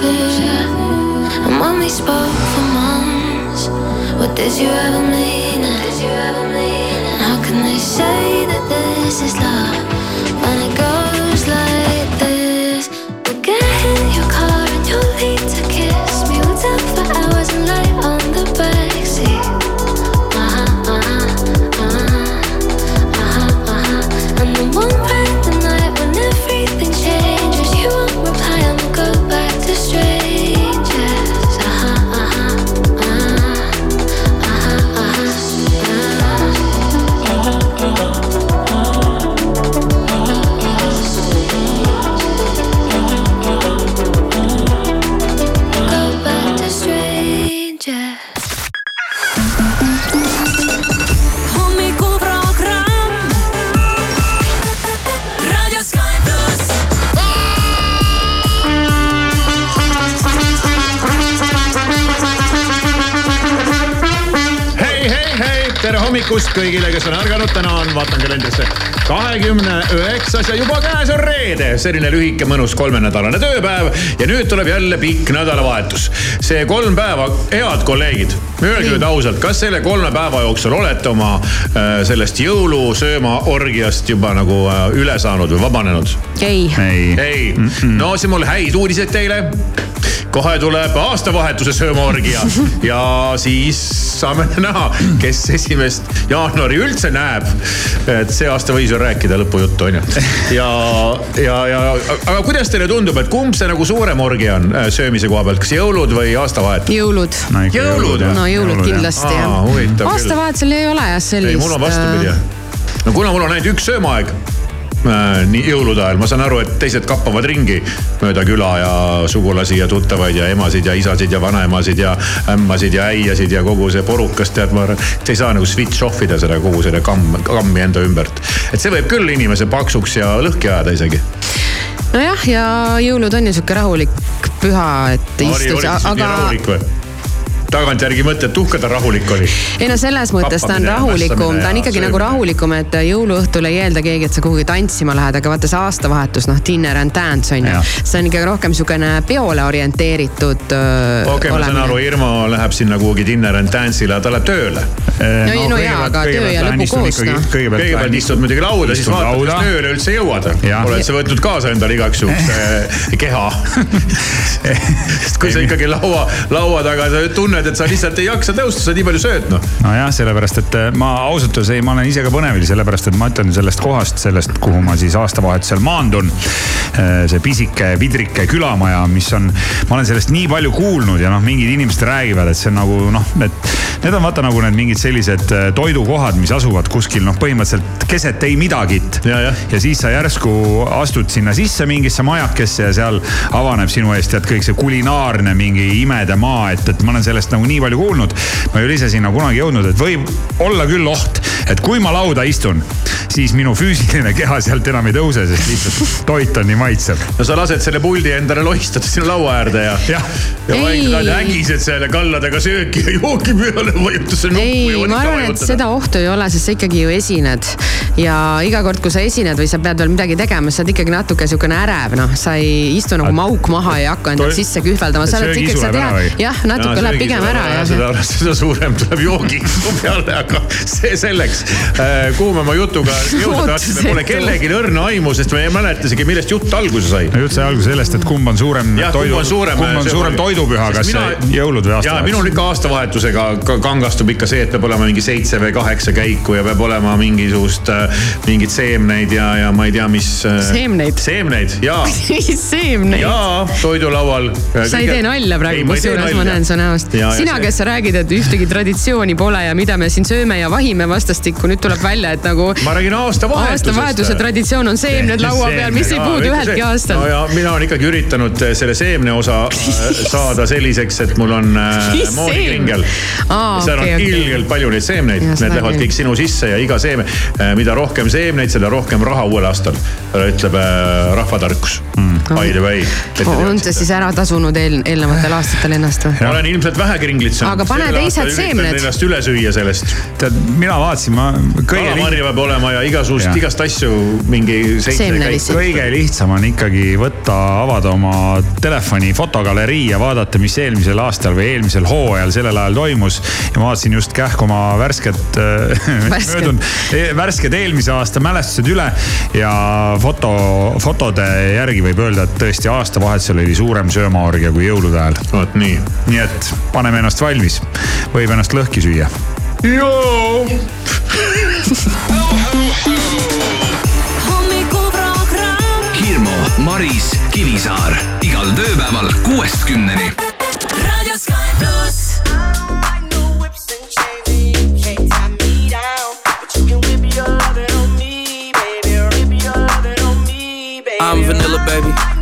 vu. And when we spoke for months, what did you ever mean? Did you ever mean? How can they say that this is love hommikust kõigile, kes on ärganud, täna on, vaatan kalendrisse, kahekümne üheksas ja juba käes on reede, selline lühike mõnus kolmenädalane tööpäev. Ja nüüd tuleb jälle pikk nädalavahetus. see kolm päeva, head kolleegid, öelge nüüd ausalt, kas selle kolme päeva jooksul olete oma äh, sellest jõulusööma orgiast juba nagu äh, üle saanud või vabanenud? ei, ei, ei, no siis mul häid uudiseid teile. Kohe tuleb aastavahetuse söömaorgia. Ja siis saame näha, kes esimest jaanuari üldse näeb. et see aasta võis ju rääkida lõpujuttu onju. ja, ja, ja aga kuidas teile tundub, et kumb see nagu suurem orgia on äh, söömise koha pealt, kas jõulud või aastavahetus? jõulud. no Jõulud, jah. no jõulud kindlasti Aa, jah aastavahetusel ei ole jah ei, sellist. mul on vastupidi. no kuna mul on ainult üks söömaaeg äh, nii jõulude ajal, ma saan aru, et teised kappavad ringi mööda küla ja sugulasi ja tuttavaid ja emasid ja isasid ja vanaemasid ja ämmasid ja äiasid ja kogu see porukas, tead, ma arvan, et ei saa nagu switch off ida seda kogu selle kamm, kammi enda ümbert. et see võib küll inimese paksuks ja lõhki ajada isegi. nojah, ja jõulud on ju sihuke rahulik püha, et nii aga? Tagantjärgi mõtled, et uhke ta rahulik oli. ei no selles mõttes ta on Kappamine rahulikum, ta on ikkagi nagu söömine. rahulikum, et jõuluõhtul ei eelda keegi, et sa kuhugi tantsima lähed, aga vaata see aastavahetus, noh, dinner and dance on ju see on ikka rohkem sihukene peole orienteeritud. okei okay,, ma saan aru, Irma läheb sinna kuhugi dinner and dance'ile, ta läheb tööle. No ei, no jaa, aga töö ja lõbu koos, noh. kõigepealt istud muidugi lauda, siis vaatad, kas tööle üldse jõuad. Oled sa võtnud kaasa endale igaks juhuks äh, keha? sest kui sa ikkagi laua, laua taga sa tunned, et sa lihtsalt ei jaksa tõusta, sa nii palju sööd noh. nojah, sellepärast, et äh, ma ausalt öeldes ei, ma olen ise ka põnevil, sellepärast et ma ütlen sellest kohast, sellest, kuhu ma siis aastavahetusel maandun. see pisike vidrike külamaja, mis on, ma olen sellest nii palju kuulnud ja noh, mingid inimesed räägivad, et see on nagu noh, et need on vaata nagu need mingid sellised äh, toidukohad, mis asuvad kuskil noh, põhimõtteliselt keset ei midagit. Ja, ja siis sa järsku astud sinna sisse mingisse majakesse ja seal avaneb sinu eest tead kõik see kulinaarne mingi imede maa, et, et ma olen sellest nagu nii palju kuulnud. ma ei ole ise sinna kunagi jõudnud, et võib olla küll oht, et kui ma lauda istun, siis minu füüsiline keha sealt enam ei tõuse, sest lihtsalt toit on nii maitsev. no sa lased selle puldi endale lohistada sinna laua äärde ja, ja, Jah. ja vaikselt ägised selle kalladega sööki ja joogi peale, vajutad selle nuppu ei ma arvan, et seda ohtu ei ole, sest sa ikkagi ju esined. ja iga kord, kui sa esined või sa pead veel midagi tegema, siis sa oled ikkagi natuke sihukene ärev, noh, sa ei istu nagu mauk maha ja ei hakka endale Toi- sisse kühveldama, sa oled ikkagi, sa tead jah, natuke läheb pigem ära jah. seda, seda suurem tuleb joogiisu peale, aga see selleks. kuhu me oma jutuga jõuda tahtsime, pole kellelgi õrna aimu, sest me ei mäleta isegi, millest jutt alguse sai. jutt sai alguse sellest, et kumb on suurem Jah, toidu, kumb on suurem, kumb on suurem oli- toidupüha, kas mina- see jõulud või ja aastavahetus minul? ikka aastavahetusega ka- kangastub ikka see, et peab olema mingi seitse või kaheksa käiku ja peab olema mingisugust, mingeid seemneid ja, ja ma ei tea, mis. Seemneid? seemneid ja, seemneid. ja toidulaual. sa ei tee nalja praegu, kusjuures ma näen su näost. sina, kes sa räägid, et ühtegi traditsiooni pole ja mida me siin sööme ja vahime vastastikku, nüüd tuleb välja, et nagu ma räägin aastavahetusest. aastavahetuse traditsioon on seemned laua peal, mis ei puudu üheltki see- no ja mina olen ikkagi üritanud eh, selle seemne osa äh, saada selliseks, et mul on äh, moonikringel seal on ilgelt palju neid seemneid, need lähevad kõik sinu sisse ja iga seeme, mida rohkem seemneid, seda rohkem raha uuel aastal, ütleb äh, rahvatarkus mm.. By the way. on see siis ära tasunud eel, eelnevatel aastatel ennast või? ma olen ilmselt vähegi ringlitsenud. Aga pane teised seemned. ennast üle süüa sellest. tead, mina vaatasin, ma kõige kalamarja peab olema ja igasugust igast asju mingi kõige lihtsam on ikkagi võtta, avada oma telefoni fotogalerii ja vaadata, mis eelmisel aastal või eelmisel hooajal sellel ajal toimus. ja ma vaatasin just kähku oma värsket, Värsket. möödunud, värsked eelmise aasta mälestused üle ja foto, fotode järgi võib öelda, et tõesti aastavahetusel oli suurem söömaorgia kui jõulude ajal. vot nii. nii et paneme ennast valmis, võib ennast lõhki süüa. joo. Hirmu, Maris, Kivisaar igal tööpäeval kuuest kümneni. Raadio Sky pluss. I'm vanilla, baby.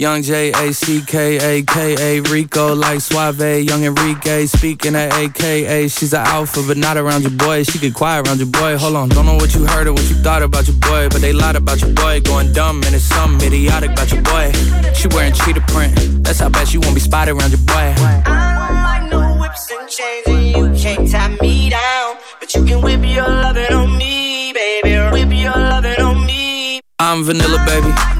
Young J A C K A K A Rico like Suave, Young Enrique speaking at AKA. She's an alpha, but not around your boy. She get quiet around your boy. Hold on, don't know what you heard or what you thought about your boy, but they lied about your boy. Going dumb and it's something idiotic about your boy. She wearing cheetah print. That's how bad she won't be spotted around your boy. I don't like no whips and chains, and you can't tie me down. But you can whip your lovin' on me, baby. Whip your lovin' on me. I'm vanilla, baby.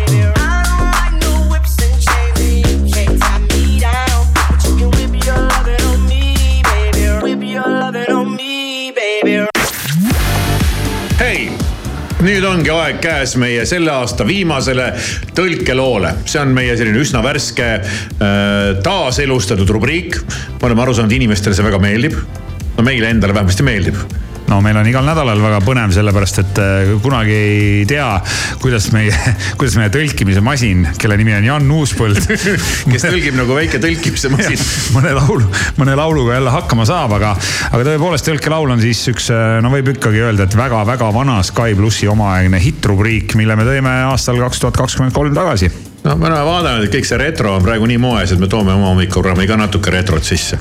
Nüüd ongi aeg käes meie selle aasta viimasele tõlkeloole. see on meie selline üsna värske äh, taaselustatud rubriik. me oleme aru saanud, inimestele see väga meeldib. no meile endale vähemasti meeldib no meil on igal nädalal väga põnev, sellepärast et äh, kunagi ei tea, kuidas meie, kuidas meie tõlkimise masin, kelle nimi on Jan Uuspõld. kes tõlgib nagu väike tõlkimise masin. mõne laulu, mõne lauluga jälle hakkama saab, aga, aga tõepoolest tõlkelaul on siis üks, no võib ikkagi öelda, et väga-väga vana Sky plussi omaaegne hittrubriik, mille me tõime aastal kaks tuhat kakskümmend kolm tagasi. no me oleme vaadanud, et kõik see retro on praegu nii moes, et me toome oma hommikuprogrammi ka natuke retrot sisse.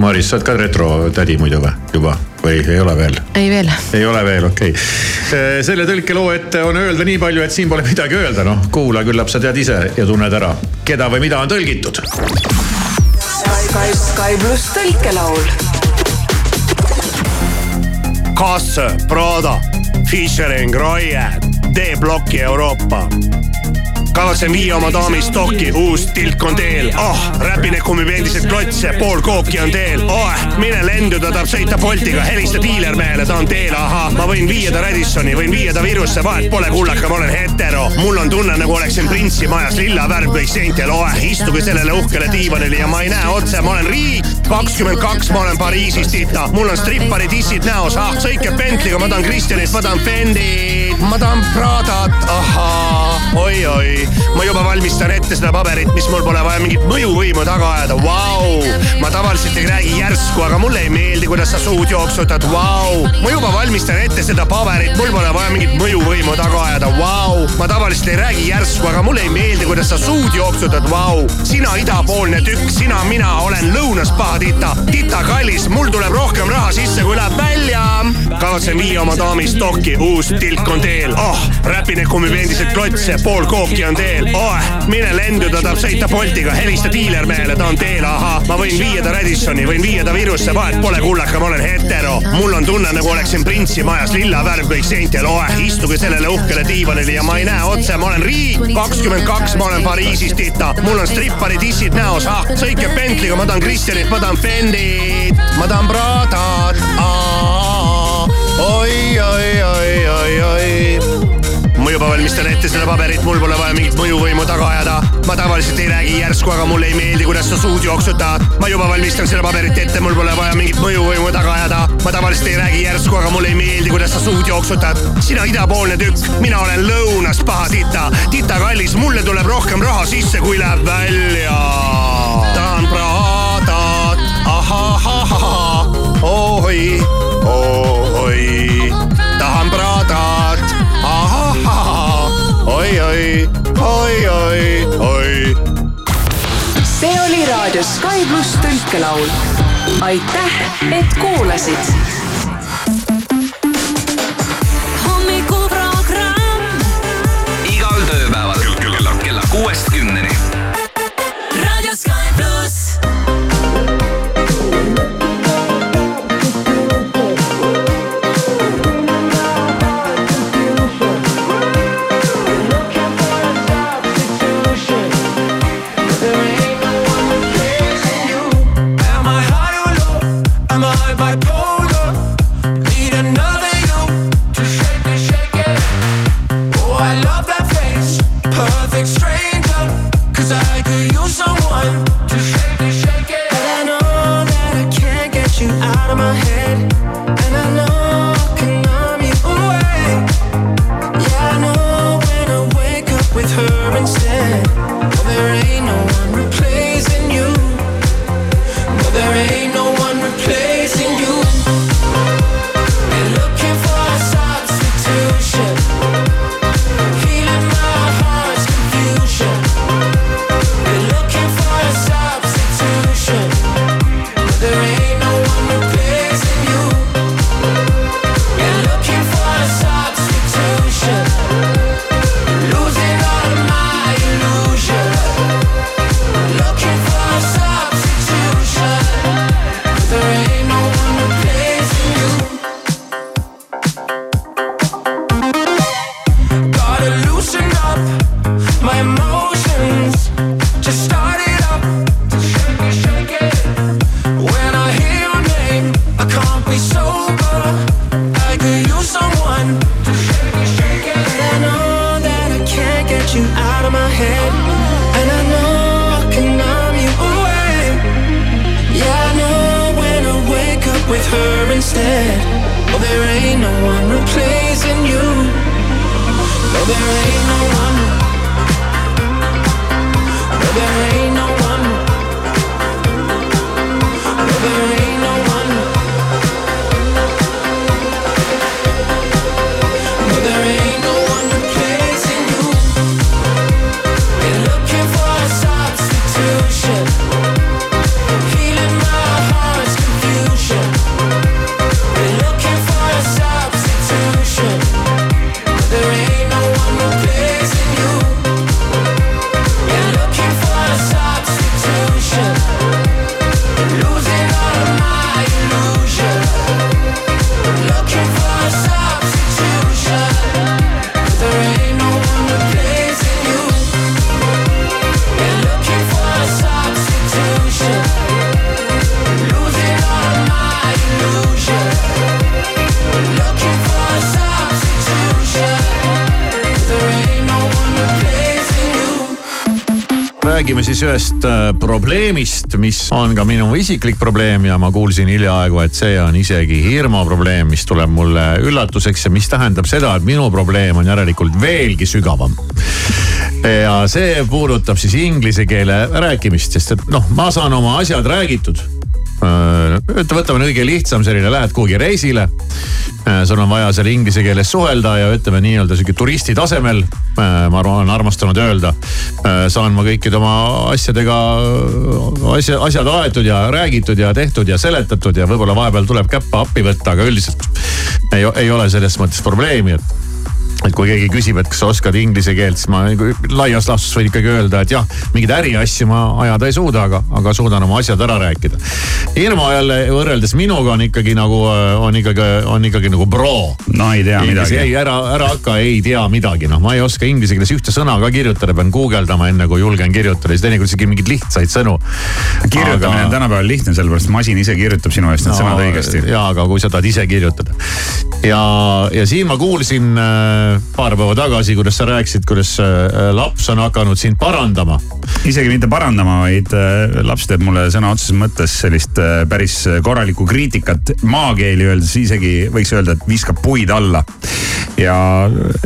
Maris, sa oled ka retrotädi muidu või, juba või ei ole veel? ei veel. ei ole veel, okei okay.. selle tõlkeloo ette on öelda nii palju, et siin pole midagi öelda, noh kuula, küllap sa tead ise ja tunned ära, keda või mida on tõlgitud. Sky, Sky, Sky pluss tõlkelaul. Kass, Prada, Fischer Groye, D-Blocki Euroopa. Kavatsen viia oma daami stokki, uus tilk on teel, ah, räpine kummib endiselt klotse, pool kooki on teel, oh, mine lendu, ta tahab sõita Boltiga, helista diilermehele, ta on teel, ahah, ma võin viia ta Radissoni, võin viia ta Virusse, vahet pole, kullaka, ma olen hetero, mul on tunne, nagu oleksin printsi majas, lilla värv kõik seintel, oh, istuge sellele uhkele diivanile ja ma ei näe otse, ma olen riik, kakskümmend kaks, ma olen Pariisis tita, mul on strippari dissid näos, ah, sõike Bentley'ga, ma tahan Kristjanit, ma tahan Fendit, ma tahan Pradat, ahaa, oi-oi, ma juba valmistan ette seda paberit, mis mul pole vaja mingit mõjuvõimu taga ajada, vau. ma tavaliselt ei räägi järsku, aga mulle ei meeldi, kuidas sa suud jooksutad, vau. ma juba valmistan ette seda paberit, mul pole vaja mingit mõjuvõimu taga ajada, vau. ma tavaliselt ei räägi järsku, aga mulle ei meeldi, kuidas sa suud jooksutad, vau. sina idapoolne tükk, sina, mina olen lõunas pahatita, tita kallis, mul tuleb rohkem raha sisse, kui läheb välja. kavatsen viia oma daami stokki, uus tilk on teel teel, oh, räpin need kummipendised klotse, pool kooki on teel, oh, mine lendu, ta tahab sõita Boltiga, helista diilermehele, ta on teel, ahah, ma võin viia ta Radissoni, võin viia ta Virusse, vahet pole, kullaka, ma olen hetero. mul on tunne, nagu oleksin printsi majas, lilla värv kõik seintel, oh, istuge sellele uhkele diivanile ja ma ei näe otse, ma olen riik, kakskümmend kaks, ma olen Pariisis tita, mul on strippari dissid näos, ah, sõitke Bentley'ga, ma tahan Kristjanit, ma tahan Fendit, ma tahan Pradat, oi, oi, oi, oi, juba valmistan ette seda paberit, mul pole vaja mingit mõjuvõimu taga ajada. ma tavaliselt ei räägi järsku, aga mulle ei meeldi, kuidas sa suud jooksutad. ma juba valmistan seda paberit ette, mul pole vaja mingit mõjuvõimu taga ajada. ma tavaliselt ei räägi järsku, aga mulle ei meeldi, kuidas sa suud jooksutad. sina idapoolne tükk, mina olen lõunast paha tita. tita kallis, mulle tuleb rohkem raha sisse, kui läheb välja. tahan Pradat, ahahahah, oi, oi, ahahahah, oi, oi, oi, oi, oi see oli raadio Sky pluss tõlkelaul. aitäh, et kuulasid hommikuprogramm igal tööpäeval kella, kella kuuest kümneni. There ain't ühest äh, probleemist, mis on ka minu isiklik probleem ja ma kuulsin hiljaaegu, et see on isegi Hirmu probleem, mis tuleb mulle üllatuseks ja mis tähendab seda, et minu probleem on järelikult veelgi sügavam. ja see puudutab siis inglise keele rääkimist, sest et noh, ma saan oma asjad räägitud ütle, võtame kõige lihtsam selline, lähed kuhugi reisile. sul on vaja seal inglise keeles suhelda ja ütleme nii-öelda sihuke turisti tasemel. ma arvan, olen armastanud öelda. Saan ma kõikide oma asjadega, asja, asjad aetud ja räägitud ja tehtud ja seletatud ja võib-olla vahepeal tuleb käppa appi võtta, aga üldiselt ei, ei ole selles mõttes probleemi, et et kui keegi küsib, et kas sa oskad inglise keelt, siis ma nagu laias laastus võin ikkagi öelda, et jah, mingeid äriasju ma ajada ei suuda, aga, aga suudan oma asjad ära rääkida. Irmo jälle võrreldes minuga on ikkagi nagu, on ikkagi, on ikkagi nagu pro. no ei tea midagi. ei, ära, ära hakka, ei tea midagi, noh, ma ei oska inglise keeles ühte sõna ka kirjutada, pean guugeldama enne kui julgen kirjutada, siis teinekord isegi mingeid lihtsaid sõnu. kirjutamine aga... on tänapäeval lihtne, sellepärast masin ise kirjutab sinu eest need no, sõnad õigesti. ja, aga kui sa tahad ise kirjutada. ja, ja siin ma kuulsin äh, paar päeva tagasi, kuidas sa rääkisid, kuidas äh, laps on hakanud sind parandama. isegi mitte parandama, vaid äh, laps teeb mulle sõna otseses mõttes sellist äh, päris korralikku kriitikat. maakeeli öeldes isegi võiks öelda, et viskab puid alla. ja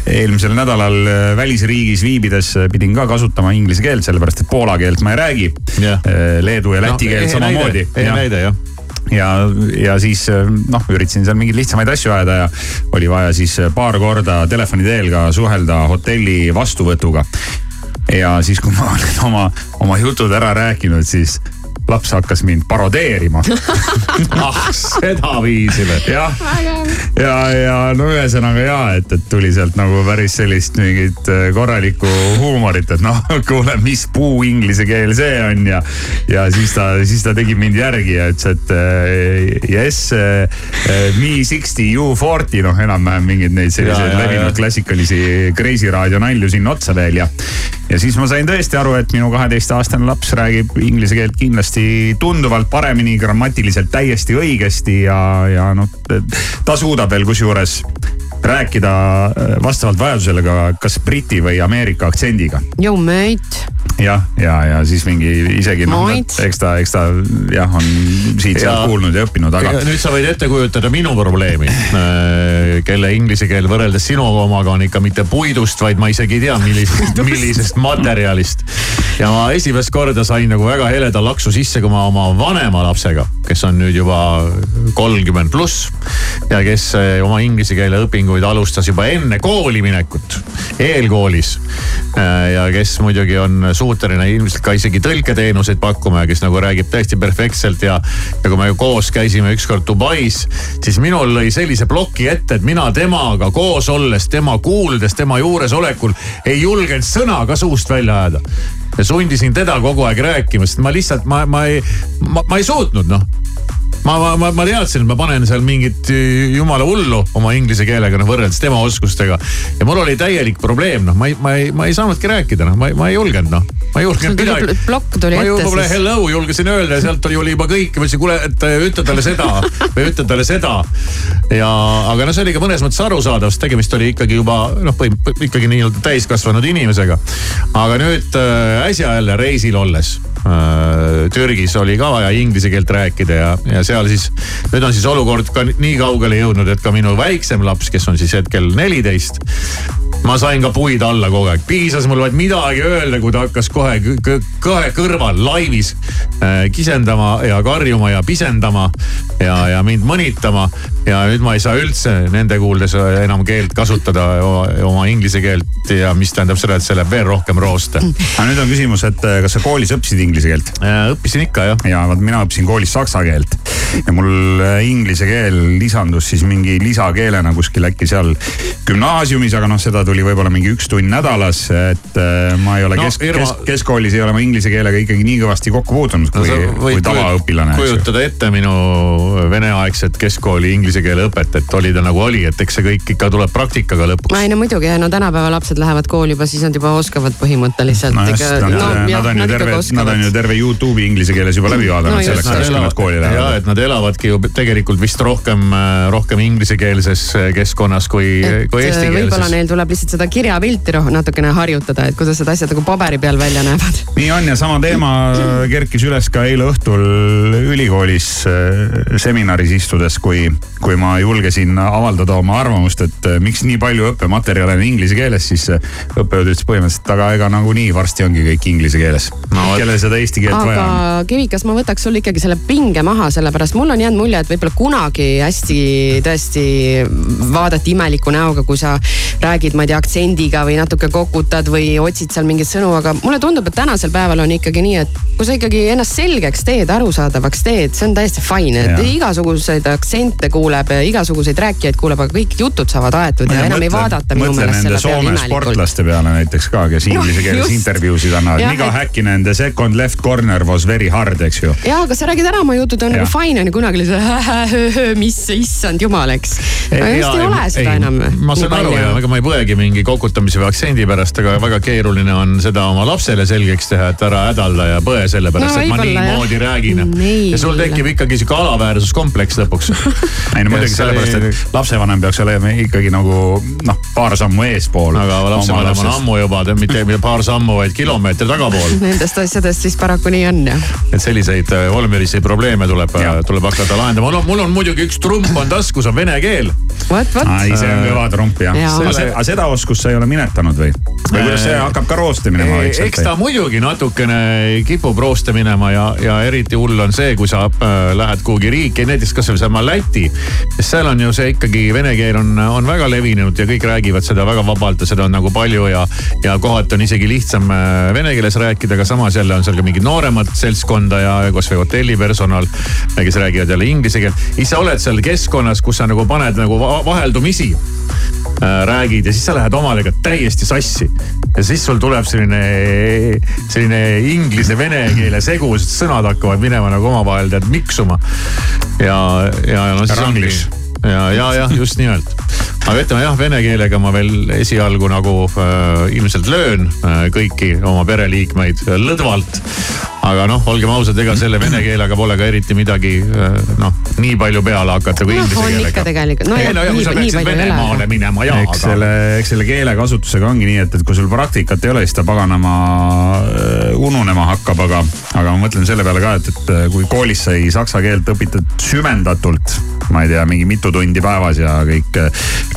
eelmisel nädalal välisriigis viibides pidin ka kasutama inglise keelt, sellepärast et poola keelt ma ei räägi yeah.. Leedu ja läti no, keelt samamoodi. hea näide jah ja, ja siis noh, üritasin seal mingeid lihtsamaid asju ajada ja oli vaja siis paar korda telefoni teel ka suhelda hotelli vastuvõtuga. ja siis, kui ma olin oma, oma jutud ära rääkinud, siis laps hakkas mind parodeerima ah, sedaviisi või? jah, ja, ja no ühesõnaga ja, et, et tuli sealt nagu päris sellist mingit äh, korralikku huumorit, et noh, kuule, mis puu inglise keel see on ja. ja siis ta, siis ta tegi mind järgi ja ütles, et uh, yes uh, me sixty you forty, noh enam-vähem mingeid neid selliseid levinud klassikalisi Kreisi raadio nalju sinna otsa veel ja. ja siis ma sain tõesti aru, et minu kaheteistaastane laps räägib inglise keelt kindlasti kindlasti tunduvalt paremini, grammatiliselt täiesti õigesti ja, ja noh, ta suudab veel kusjuures rääkida äh, vastavalt vajadusele ka kas briti või Ameerika aktsendiga. Yo mate jah, ja, ja siis mingi isegi noh, eks ta, eks ta jah, on siit-sealt kuulnud ja õppinud, aga. nüüd sa võid ette kujutada minu probleemi, äh, kelle inglise keel võrreldes sinu omaga on ikka mitte puidust, vaid ma isegi ei tea, millisest, millisest materjalist. ja ma esimest korda sain nagu väga heleda laksu sisse, kui ma oma vanema lapsega, kes on nüüd juba kolmkümmend pluss ja kes äh, oma inglise keele õpinguid alustas juba enne kooli minekut, eelkoolis. Äh, ja kes muidugi on suuteline ilmselt ka isegi tõlketeenuseid pakkuma ja kes nagu räägib täiesti perfektselt ja. ja kui me koos käisime ükskord Dubais, siis minul lõi sellise ploki ette, et mina temaga koos olles, tema kuuldes, tema juuresolekul ei julgenud sõna ka suust välja ajada ja sundisin teda kogu aeg rääkima, sest ma lihtsalt, ma, ma ei, ma, ma ei suutnud noh ma, ma, ma teadsin, et ma panen seal mingit jumala hullu oma inglise keelega noh võrreldes tema oskustega. ja mul oli täielik probleem, noh, ma ei, ma ei, ma ei saanudki rääkida, noh, ma ma ei julgenud, noh. ma ei julgenud midagi. plokk tuli ette siis. ma hello julgesin öelda ja sealt oli, oli juba kõik, ma ütlesin, kuule, et äh, ütle talle seda või ütle talle seda. ja, aga noh, see oli ka mõnes mõttes arusaadav, sest tegemist oli ikkagi juba noh, põhimõtteliselt ikkagi nii-öelda täiskasvanud inimesega. aga nüüd äh, äsja jälle reisil olles äh, Türgis oli ka vaja inglise keelt rääkida ja, ja seal siis, nüüd on siis olukord ka nii kaugele jõudnud, et ka minu väiksem laps, kes on siis hetkel neliteist ma sain ka puid alla kogu aeg, piisas mul vaid midagi öelda, kui ta hakkas kohe kohe kõrval laivis äh, kisendama ja karjuma ja pisendama ja, ja mind mõnitama. ja nüüd ma ei saa üldse nende kuuldes enam keelt kasutada, oma inglise keelt ja mis tähendab seda, et see läheb veel rohkem rooste. aga nüüd on küsimus, et äh, kas sa koolis õppisid inglise keelt? Äh, õppisin ikka jah. ja vot mina õppisin koolis saksa keelt ja mul äh, inglise keel lisandus siis mingi lisakeelena kuskil äkki seal gümnaasiumis, aga noh, seda tuli võib-olla mingi üks tund nädalas, et äh, ma ei ole no, kesk, kesk, keskkoolis ei ole ma inglise keelega ikkagi nii kõvasti kokku puutunud kui no,, kui tavaõpilane. kujutada ette minu veneaegset keskkooli inglise keele õpet, et oli ta nagu oli, et eks see kõik ikka tuleb praktikaga lõpuks. ei no muidugi, no tänapäeva lapsed lähevad kooli juba, siis nad juba oskavad põhimõtteliselt. no nad, no, nad, on ju terve, nad on ju terve Youtube'i inglise keeles juba läbi vaadanud no, selleks ajaks, kui nad kooli lähevad. ja, et nad elavadki ju tegelikult vist rohkem, rohkem inglisekeelses keskkonnas kui, kui eestikeelses. võib-olla neil tuleb lihtsalt seda kirjapilti natukene harjutada, et kuidas need asjad nagu paberi peal välja näevad. nii on ja sama teema kerkis üles ka eile õhtul ülikoolis äh, seminaris istudes, kui, kui ma julgesin avaldada oma arvamust, et äh, miks nii palju õppematerjale on inglise keeles, siis äh, õppejõud ütles põhimõtteliselt, aga ega nagunii varsti ongi kõik inglise keeles no,. kellel seda eesti keelt aga, vaja on. aga Kivikas, ma võtaks sul ikkagi selle pinge maha, sellepärast mul on jäänud mulje, et võib-olla kunagi hästi tõesti vaadati imeliku näoga, kui sa räägid, ma ei tea aktsendiga või natuke kokutad või otsid seal mingeid sõnu, aga mulle tundub, et tänasel päeval on ikkagi nii, et kui sa ikkagi ennast selgeks teed, arusaadavaks teed, see on täiesti fine, et igasuguseid aktsente kuuleb, igasuguseid rääkijaid kuuleb, aga kõik jutud saavad aetud ja enam ei vaadata minu meelest selle peale imelikult. sportlaste peale näiteks ka, kes inglise keeles intervjuusid annavad. Miga Häkkinen, the second left corner was very hard, eks ju. jaa, aga sa räägid ära oma jutud, on Jah. nagu fine on ju, kunagi oli see mis issand jumal, eks. aga just ei ole seda enam. ma saan aru ja ega ma ei põegi mingi kokutamise või aktsendi pärast, aga väga keeruline on seda oma lapsele selgeks teha, et ära hädalda ja põe selle pärast No et ma niimoodi räägin. Ja sul tekib ikkagi sihuke alaväärsuskompleks lõpuks ei no muidugi sellepärast, et lapsevanem peaks olema ikkagi nagu noh, paar sammu eespool. aga lapsevanem on ammu juba, mitte mitte paar sammu, vaid kilomeetri tagapool. Nendest asjadest siis paraku nii on jah. et selliseid äh, olmelisi probleeme tuleb, tuleb hakata lahendama. mul on, mul on muidugi üks trump on taskus, on vene keel. vot, vot. ai, see on kõva trump jah Jaa. aga seda, seda oskust sa ei ole minetanud või? või kuidas see hakkab ka roosti minema eks vaikselt ta? muidugi natukene kipub rooste minema ja, ja eriti hull on see, kui sa äh, lähed kuhugi riiki, näiteks kasvõi sama Läti. sest seal on ju see ikkagi vene keel on, on väga levinud ja kõik räägivad seda väga vabalt ja seda on nagu palju ja, ja kohati on isegi lihtsam äh, vene keeles rääkida, aga samas jälle on seal ka mingid nooremat seltskonda ja kasvõi hotellipersonal, kes räägivad jälle inglise keelt. siis sa oled seal keskkonnas, kus sa nagu paned nagu va- vaheldumisi äh, räägid ja siis sa lähed omadega täiesti sassi. ja siis sul tuleb selline, selline inglise-vene keele segu, sest sõnad hakkavad minema nagu omavahel tead miksuma. ja, ja, ja no siis ongi. ja, ja jah, just nimelt. aga ütleme jah, vene keelega ma veel esialgu nagu äh, ilmselt löön äh, kõiki oma pereliikmeid äh, lõdvalt. Aga noh, olgem ausad, ega selle vene keelega pole ka eriti midagi äh, noh, nii palju peale hakata kui Noh, inglise on keelega ikka. tegelikult. No ei no ja kui sa peaksid Venemaale aga- minema ja, eks selle, eks selle keelekasutusega ongi nii, et, et kui sul praktikat ei ole, siis ta paganama äh, ununema hakkab, aga, aga ma mõtlen selle peale ka, et, et äh, kui koolis sai saksa keelt õpitud süvendatult, ma ei tea, mingi mitu tundi päevas ja kõik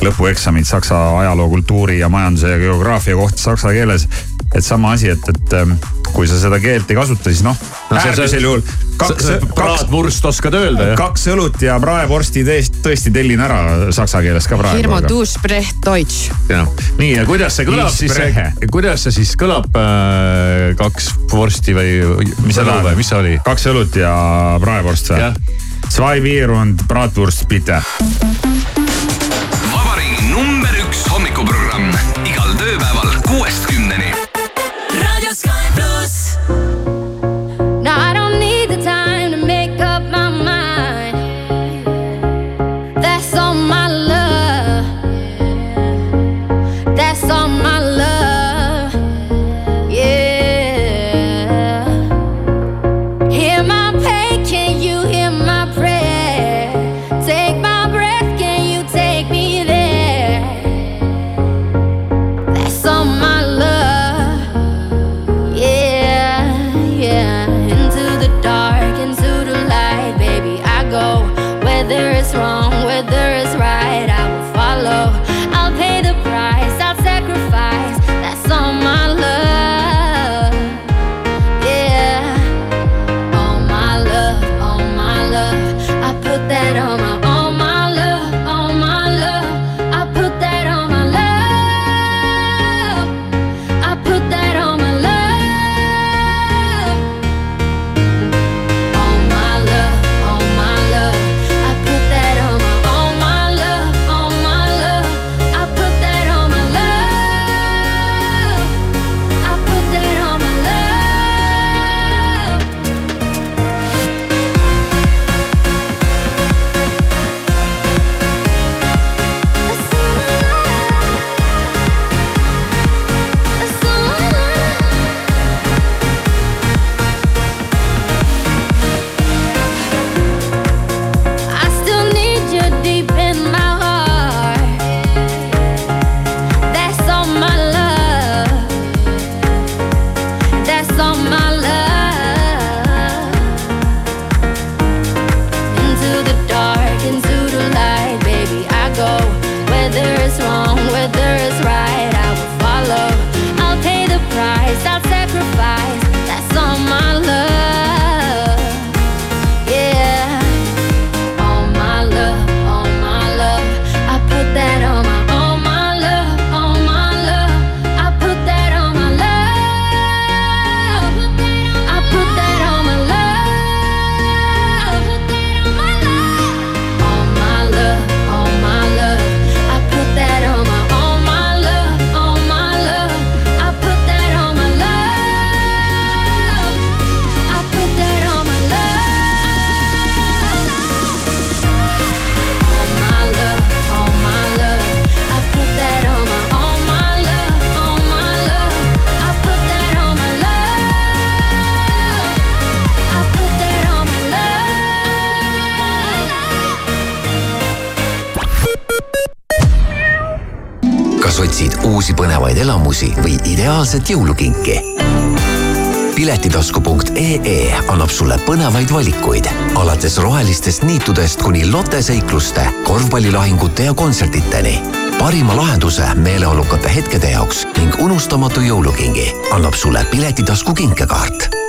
lõpueksamid saksa ajaloo, kultuuri ja majanduse ja geograafia kohta saksa keeles. Et sama asi, et, et ähm, kui sa seda keelt ei kasuta, siis noh, äärmisel juhul kaks, kaks, praadvurst oskad öelda jah? kaks õlut ja praevorsti tõesti, tõesti tellin ära saksa keeles ka praegu. Hirmu, du sprecht deutsch. jah, nii ja kuidas see kõlab siis kuidas see siis kõlab äh, kaks vorsti või mis see või mis see oli? kaks õlut ja praevorst või? Zwei Bier und Bratwurst bitte. vabariigi number üks hommikuprogramm elamusi või ideaalset jõulukinki? piletitasku.ee annab sulle põnevaid valikuid alates rohelistest niitudest kuni Lotte seikluste, korvpallilahingute ja kontsertideni. parima lahenduse meeleolukate hetkede jaoks ning unustamatu jõulukingi annab sulle Piletitasku kinkekaart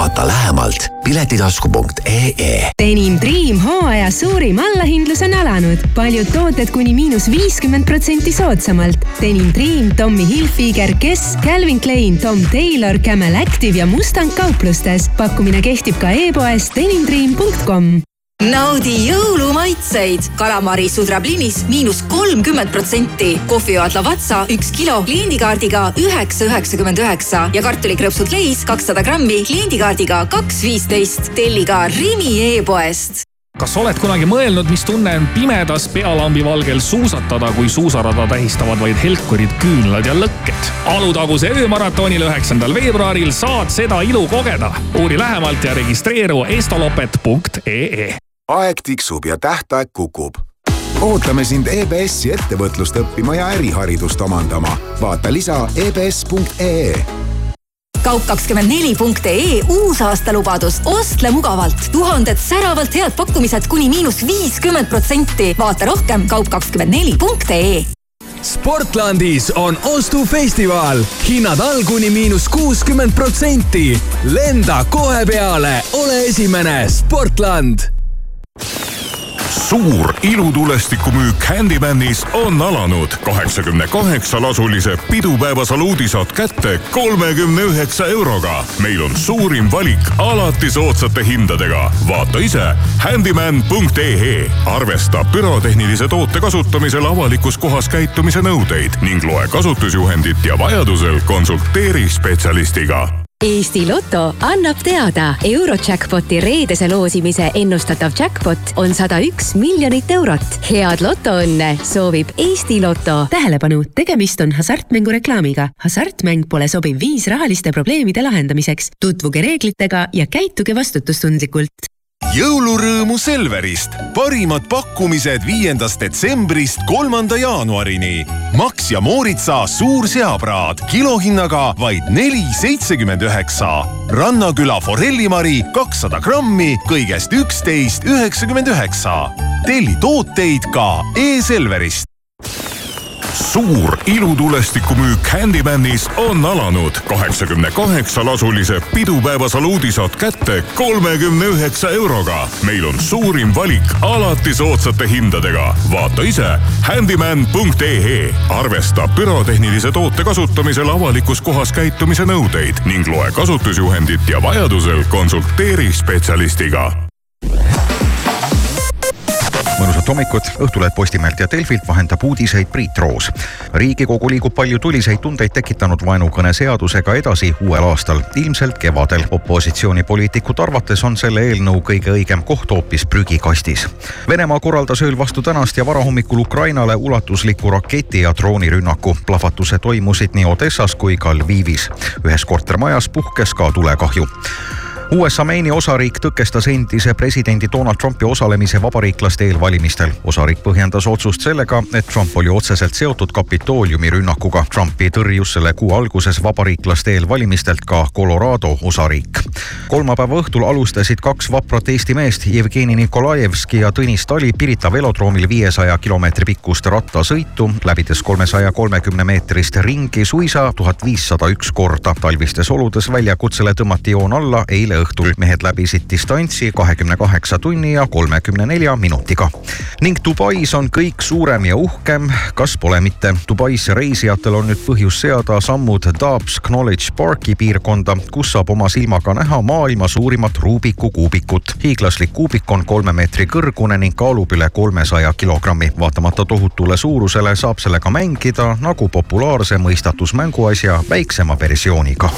vaata lähemalt piletitasku.ee. Denim Dream hooaja suurim allahindlus on alanud. paljud tooted kuni miinus viiskümmend protsenti soodsamalt. Denim Dream, Tommy Hilfiger, Guess, Calvin Klein, Tom Taylor, Camel Active ja Mustang kauplustes. pakkumine kehtib ka e-poes denimdream.com naudi jõulumaitseid. kalamari sudrablinis miinus kolmkümmend protsenti. kohvijoad Lavazza üks kilo kliendikaardiga üheksa üheksakümmend üheksa ja kartulikrõpsud Leis kakssada grammi kliendikaardiga kaks viisteist. telli ka Rimi e-poest kas oled kunagi mõelnud, mis tunne on pimedas pealambi valgel suusatada, kui suusarada tähistavad vaid helkurid, küünlad ja lõkked? Alutaguse öömaratonil üheksandal veebruaril saad seda ilu kogeda. uuri lähemalt ja registreeru estolopet.ee aeg tiksub ja tähtaeg kukub. ootame sind EBS-i ettevõtlust õppima ja äriharidust omandama. vaata lisa E ebs.ee kaup24.ee uusaastalubadus, ostle mugavalt. tuhanded säravalt head pakkumised kuni miinus viiskümmend protsenti. vaata rohkem kaup24.ee Sportlandis on ostufestival, hinnad all kuni miinus kuuskümmend protsenti. lenda kohe peale, ole esimene, Sportland suur ilutulestikumüük Handymanis on alanud. kaheksakümne kaheksa lasulise pidupäeva saluudi saad kätte kolmekümne üheksa euroga. meil on suurim valik alati soodsate hindadega. vaata ise handyman.ee. arvesta pürotehnilise toote kasutamisel avalikus kohas käitumise nõudeid ning loe kasutusjuhendit ja vajadusel konsulteeri spetsialistiga Eesti Loto annab teada, Eurojackpoti reedese loosimise ennustatav jackpot on sada üks miljonit eurot. head lotoõnne soovib Eesti Loto. tähelepanu, tegemist on hasartmängureklaamiga. hasartmäng pole sobiv viis rahaliste probleemide lahendamiseks. tutvuge reeglitega ja käituge vastutustundlikult jõulurõõmu Selverist, parimad pakkumised viiendast detsembrist kolmanda jaanuarini. Max ja Mooritsa suur seapraad kilohinnaga vaid neli seitsekümmend üheksa. rannaküla forellimari kakssada grammi kõigest üksteist üheksakümmend üheksa. telli tooteid ka e-Selverist suur ilutulestikumüük Handymanis on alanud. kaheksakümne kaheksa lasulise pidupäeva saluudi saad kätte kolmekümne üheksa euroga. meil on suurim valik alati soodsate hindadega. vaata ise handyman.ee. arvesta pürotehnilise toote kasutamisel avalikus kohas käitumise nõudeid ning loe kasutusjuhendit ja vajadusel konsulteeri spetsialistiga mõnusat hommikut, Õhtuleht Postimehelt ja Delfilt vahendab uudiseid Priit Roos. riigikogu liigub palju tuliseid tundeid tekitanud vaenukõne seadusega edasi uuel aastal, ilmselt kevadel. opositsioonipoliitikute arvates on selle eelnõu kõige õigem koht hoopis prügikastis. Venemaa korraldas ööl vastu tänast ja varahommikul Ukrainale ulatusliku raketi ja droonirünnaku. plahvatused toimusid nii Odessas kui ka Lvivis. ühes kortermajas puhkes ka tulekahju USA Maini osariik tõkestas endise presidendi Donald Trumpi osalemise vabariiklaste eelvalimistel. osariik põhjendas otsust sellega, et Trump oli otseselt seotud Kapitooliumi rünnakuga. Trumpi tõrjus selle kuu alguses vabariiklaste eelvalimistelt ka Colorado osariik. kolmapäeva õhtul alustasid kaks vaprat Eesti meest, Jevgeni Nikolajevski ja Tõnis Tali Pirita velodroomil viiesaja kilomeetri pikkust rattasõitu, läbides kolmesaja kolmekümne meetrist ringi suisa tuhat viissada üks korda. talvistes oludes väljakutsele tõmmati joon alla eile õhtul. mehed läbisid distantsi kahekümne kaheksa tunni ja kolmekümne nelja minutiga. ning Dubais on kõik suurem ja uhkem, kas pole mitte. Dubaisse reisijatel on nüüd põhjus seada sammud Dobbs Knowledge Parki piirkonda, kus saab oma silmaga näha maailma suurimat Rubiku kuubikut. hiiglaslik kuubik on kolme meetri kõrgune ning kaalub üle kolmesaja kilogrammi. vaatamata tohutule suurusele saab sellega mängida nagu populaarse mõistatusmänguasja väiksema versiooniga.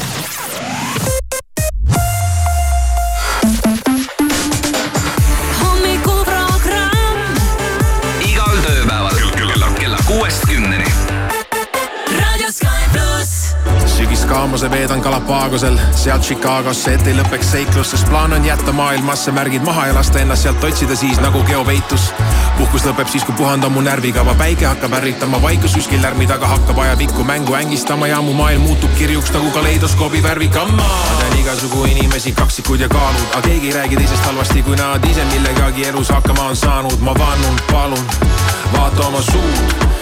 Sügiskaamuse veedan Galapagosel, sealt Chicagosse, et ei lõpeks seiklus, sest plaan on jätta maailmasse märgid maha ja lasta ennast sealt otsida siis nagu geopeitus. puhkus lõpeb siis, kui puhandan mu närvikava, päike hakkab ärritama, vaikus kuskil lärmi taga hakkab ajapikku mängu ängistama ja mu maailm muutub kirjuks nagu kaleidoskoobi värvikam. ma tean igasugu inimesi, kaksikud ja kaalud, aga keegi ei räägi teisest halvasti, kui nad ise millegagi elus hakkama on saanud. ma vannun, palun, vaata oma suud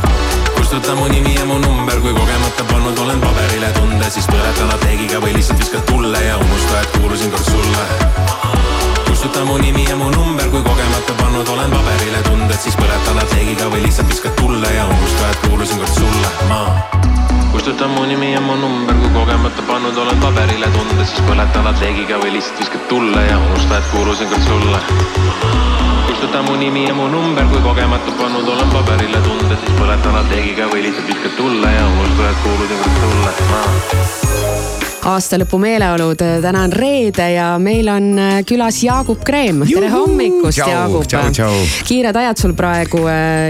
kustuta mu nimi ja mu number, kui kogemata pannud olen paberile tunde, siis põleta lateegiga või lihtsalt viskad tulle ja unusta, et kuulusin kord sulle. Kustuta mu nimi ja mu number, kui kogemata pannud olen paberile tunded, siis põleta lateegiga või lihtsalt viskad tulle ja unusta, et kuulusin kord sulle, ma kustuta mu nimi ja mu number, kui kogemata pannud olen paberile tunded, siis põleta lateegiga või lihtsalt viskad tulle ja unusta, et kuulusin kord sulle. Kustuta mu nimi ja mu number, kui kogemata pannud olen paberile tunded, siis põletan lateegiga või lihtsalt viskad tulle ja unusta, et kuulusin kord sulle, ma aastalõpu meeleolud, täna on reede ja meil on äh, külas Jaagup Kreem. tere hommikust, Jaagup kiired ajad sul praegu,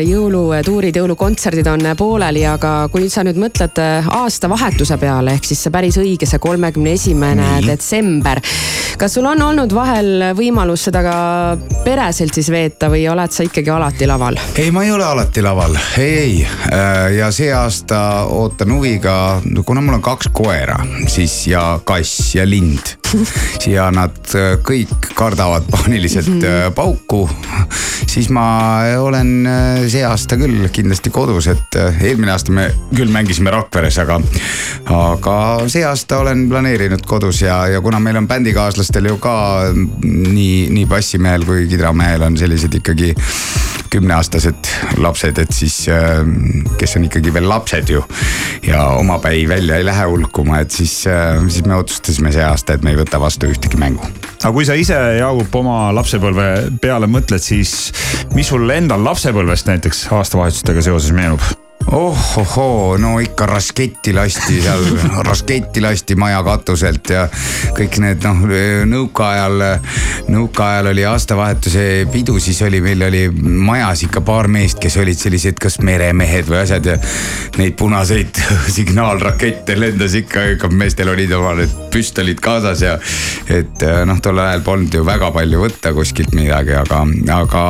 jõulutuurid, jõulukontserdid on pooleli, aga kui sa nüüd mõtled äh, aastavahetuse peale, ehk siis see päris õige, see kolmekümne esimene detsember. kas sul on olnud vahel võimalus seda ka pereselt siis veeta või oled sa ikkagi alati laval? ei, ma ei ole alati laval, ei, ei. ja see aasta ootan huviga, kuna mul on kaks koera, siis ja kass ja lind. ja nad äh, kõik kardavad paaniliselt äh, pauku. siis ma olen äh, see aasta küll kindlasti kodus, et eelmine aasta me küll mängisime Rakveres, aga, aga see aasta olen planeerinud kodus ja, ja kuna meil on bändikaaslastel ju ka nii, nii bassimehel kui kidramehel on sellised ikkagi kümneaastased lapsed, et siis, kes on ikkagi veel lapsed ju ja omapäi välja ei lähe hulkuma, et siis, siis me otsustasime see aasta, et me ei võta vastu ühtegi mängu. aga kui sa ise, Jaagup, oma lapsepõlve peale mõtled, siis mis sul endal lapsepõlvest näiteks aastavahetustega seoses meenub? ohohoo, no ikka rasketti lasti seal, rasketti lasti maja katuselt ja kõik need noh, nõukaajal, nõukaajal oli aastavahetuse pidu, siis oli, meil oli majas ikka paar meest, kes olid sellised kas meremehed või asjad ja neid punaseid signaalrakette lendas ikka, ikka meestel olid oma need püstolid kaasas ja et noh, tol ajal polnud ju väga palju võtta kuskilt midagi, aga, aga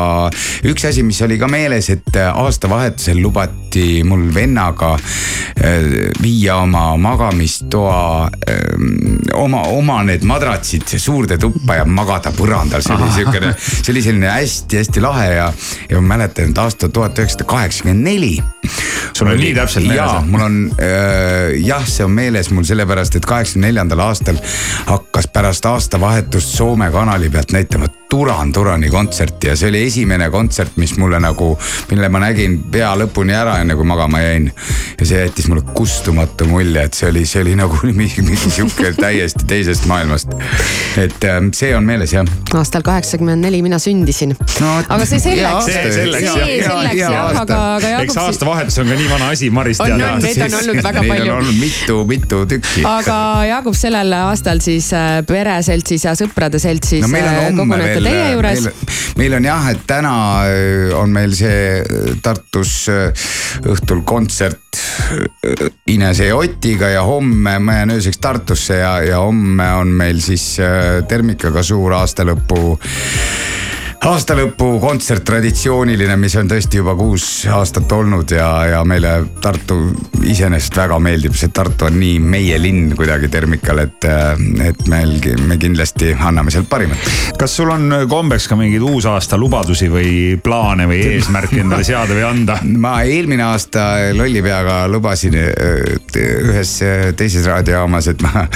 üks asi, mis oli ka meeles, et aastavahetusel lubati mul vennaga äh, viia oma magamistoa, oma, oma need madratsid suurde tuppa ja magada põrandal, see oli siukene, see oli selline hästi-hästi lahe ja, ja ma mäletan, et aasta tuhat üheksasada kaheksakümmend neli. sul on nii täpselt meeles, jaa, mul on äh, jah, see on meeles mul sellepärast, et kaheksakümne neljandal aastal hakkas pärast aastavahetust Soome kanali pealt näitama Duran Durani kontserti ja see oli esimene kontsert, mis mulle nagu, mille ma nägin pea lõpuni ära, enne kui magama jäin. ja see jättis mulle kustumatu mulje, et see oli, see oli nagu mingi, mingi sihuke täiesti teisest maailmast. et äh, see on meeles jah. aastal kaheksakümmend neli mina sündisin no,. aga see selleks. see selleks see selleks jah, aga, aga eks Jaagup. aastavahetus on ka nii vana asi, Maris On, tead. on, neid on olnud väga Neid palju. on olnud mitu, mitu tükki. aga Jaagup, sellel aastal siis äh, pereseltsis ja sõprade seltsis no meil veel, teie juures meil,. on jah, et täna äh, on meil see äh, Tartus äh, õhtul kontsert Inese ja Otiga ja homme ma jään ööseks Tartusse ja, ja homme on meil siis Termikaga suur aastalõpu aastalõpu kontsert traditsiooniline, mis on tõesti juba kuus aastat olnud ja, ja meile Tartu iseenesest väga meeldib, see Tartu on nii meie linn kuidagi Termikal, et, et meil, me kindlasti anname sealt parimat. kas sul on kombeks ka mingeid uusaasta lubadusi või plaane või eesmärke endale seada või anda? ma eelmine aasta lolli peaga lubasin ühes teises raadiojaamas, et ma,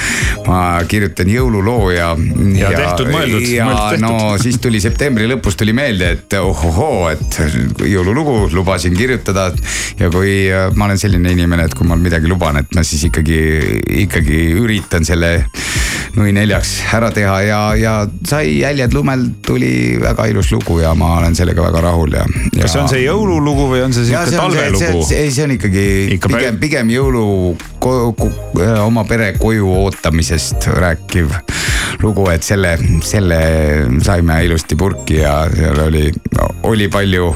ma kirjutan jõululoo ja. Ja tehtud, mõeldud, ja tehtud. no siis tuli septembri lõpus tuli meelde, et ohohoo, et jõululugu lubasin kirjutada. ja kui äh, ma olen selline inimene, et kui ma midagi luban, et ma siis ikkagi, ikkagi üritan selle nui neljaks ära teha ja, ja sai Jäljed lumel tuli väga ilus lugu ja ma olen sellega väga rahul ja, ja.... kas see on see jõululugu või on see sihuke talvelugu? ei, see on ikkagi Ikka pigem, pigem jõulu ko- ko- oma pere koju ootamisest rääkiv lugu, et selle, selle saime ilusti purki ja seal oli, oli palju,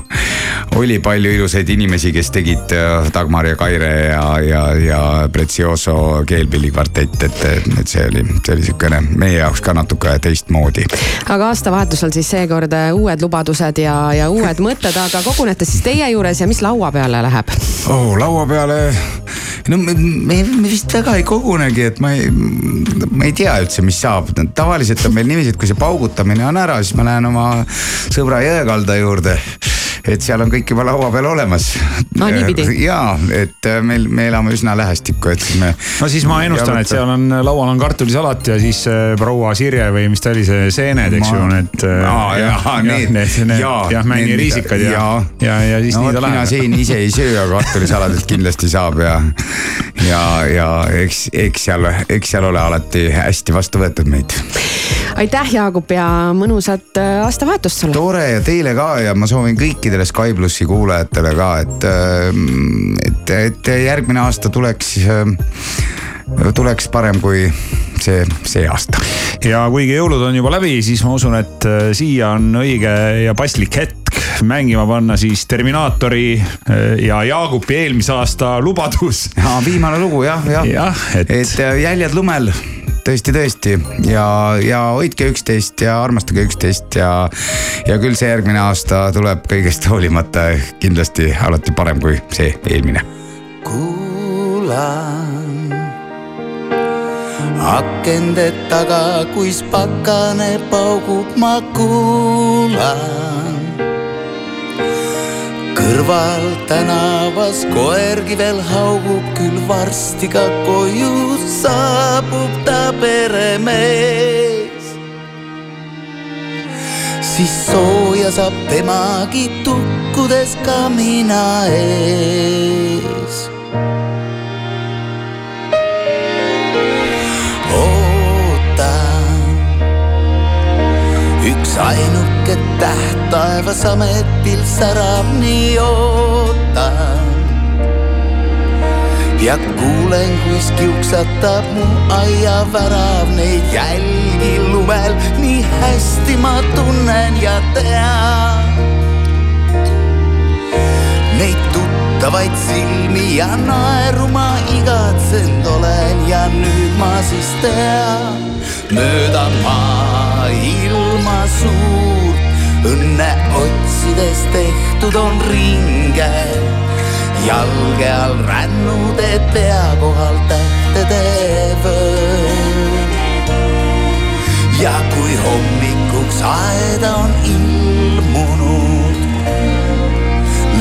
oli palju ilusaid inimesi, kes tegid äh, Dagmar ja Kaire ja, ja, ja Prezioso keelpillikvartett, et, et see oli, see oli sihukene meie jaoks ka natuke teistmoodi. aga aastavahetusel siis seekord äh, uued lubadused ja, ja uued mõtted, aga kogunete siis teie juures ja mis laua peale läheb? oh, laua peale, no me, me, me vist väga ei kogunegi, et ma ei, ma ei tea üldse, mis saab. tavaliselt on meil niiviisi, et kui see paugutamine on ära, siis ma lähen oma sõbra Jõekalda juurde. Et seal on kõik juba laua peal olemas. No niipidi. ja, et äh, meil, me elame üsna lähestikku, et siis me. no siis ma ennustan, et seal on, laual on kartulisalat ja siis äh, proua Sirje või mis ta oli, see seened, eks ju, need. Jah, männi need- riisikad ja, jaa. ja, ja siis no nii ta mina läheb. siin ise ei söö, aga kartulisaladelt kindlasti saab ja, ja, ja eks, eks seal, eks seal ole alati hästi vastu võetud meid. aitäh, Jaagup ja mõnusat äh, aastavahetust sulle. tore ja teile ka ja ma soovin kõikidele Sky plussi kuulajatele ka, et, et, et järgmine aasta tuleks, tuleks parem kui see, see aasta. ja kuigi jõulud on juba läbi, siis ma usun, et äh, siia on õige ja paslik hetk mängima panna siis Terminaatori äh, ja Jaagupi eelmise aasta lubadus. viimane lugu jah, jah jah, et, et äh, jäljed lumel tõesti, tõesti ja, ja hoidke üksteist ja armastage üksteist ja, ja küll see järgmine aasta tuleb kõigest hoolimata kindlasti alati parem kui see eelmine. kuulan akende taga, kuis pakane paugub, ma kuulan. Kõrval tänavas koergi veel haugub, küll varsti ka koju saabub ta peremees. siis sooja saab temagi tukkudes kamina ees ootan. üks ainuke täht taevas ametil särab, nii ootan. ja kuulen, kuis kiuksatab mu aiavärav neid jälgi lumel, nii hästi ma tunnen ja tean. Neid tuttavaid silmi ja naeru ma igatsenud olen ja nüüd ma siis tean, mööda maailma suurt õnne otsides tehtud on ringe. jalge all rännud, et pea kohal tähtede vöö. ja kui hommikuks aeda on ilmunud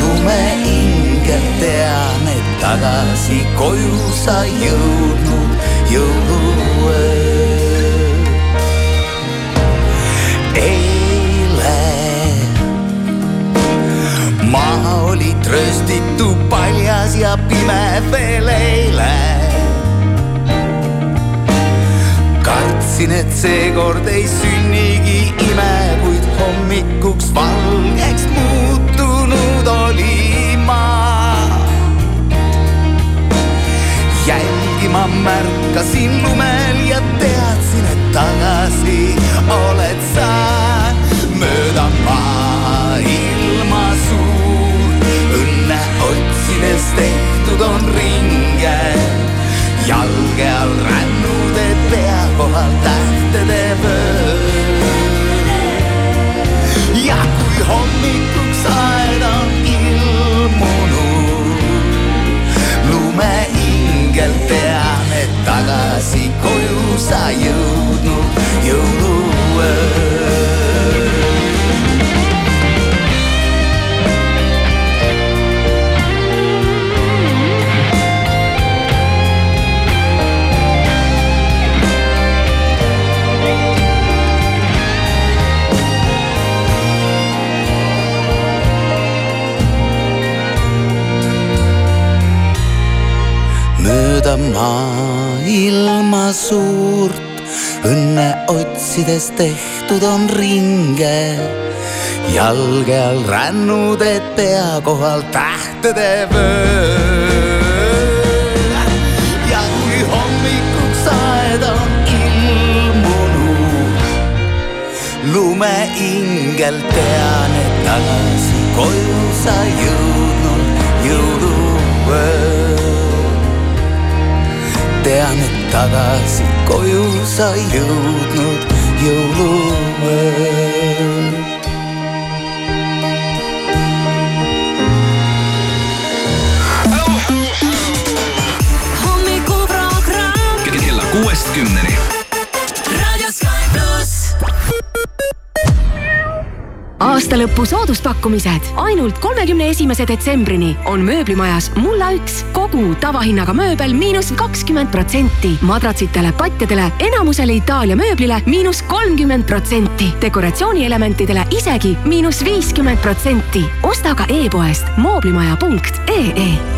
lumeingel tean, et tagasi koju sa jõudnud jõuluöö. eile maa oli trööstitu paljas ja pime veel eile. kartsin, et seekord ei sünnigi ime, kuid hommikuks valgeks muutunud oli maa. jälgi ma märkasin lumel ja teadsin, et tagasi oled sa mööda maailma puidest tehtud on ringe. jalge all rännude pea kohal tähtede vöö. ja kui hommikuks aeda on ilmunud, lumehingelt tean, et tagasi koju sa jõudnud jõuluöö. Mööda maailma suurt õnne otsides tehtud on ringe. jalge all rännud, et pea kohal tähtede vöö. ja kui hommikuks aed on ilmunud, lumeingel tean, et tagasi koju sa jõudnud jõuluööl tean, et tagasi koju sa jõudnud jõuluööl. hommikuprogramm kella kuuest kümneni. Aastalõpu sooduspakkumised ainult kolmekümne esimese detsembrini on mööblimajas Mulla üks kogu tavahinnaga mööbel miinus kakskümmend protsenti. madratsitele, patjadele, enamusele Itaalia mööblile miinus kolmkümmend protsenti. dekoratsioonielementidele isegi miinus viiskümmend protsenti. osta ka e-poest mooblimaja.ee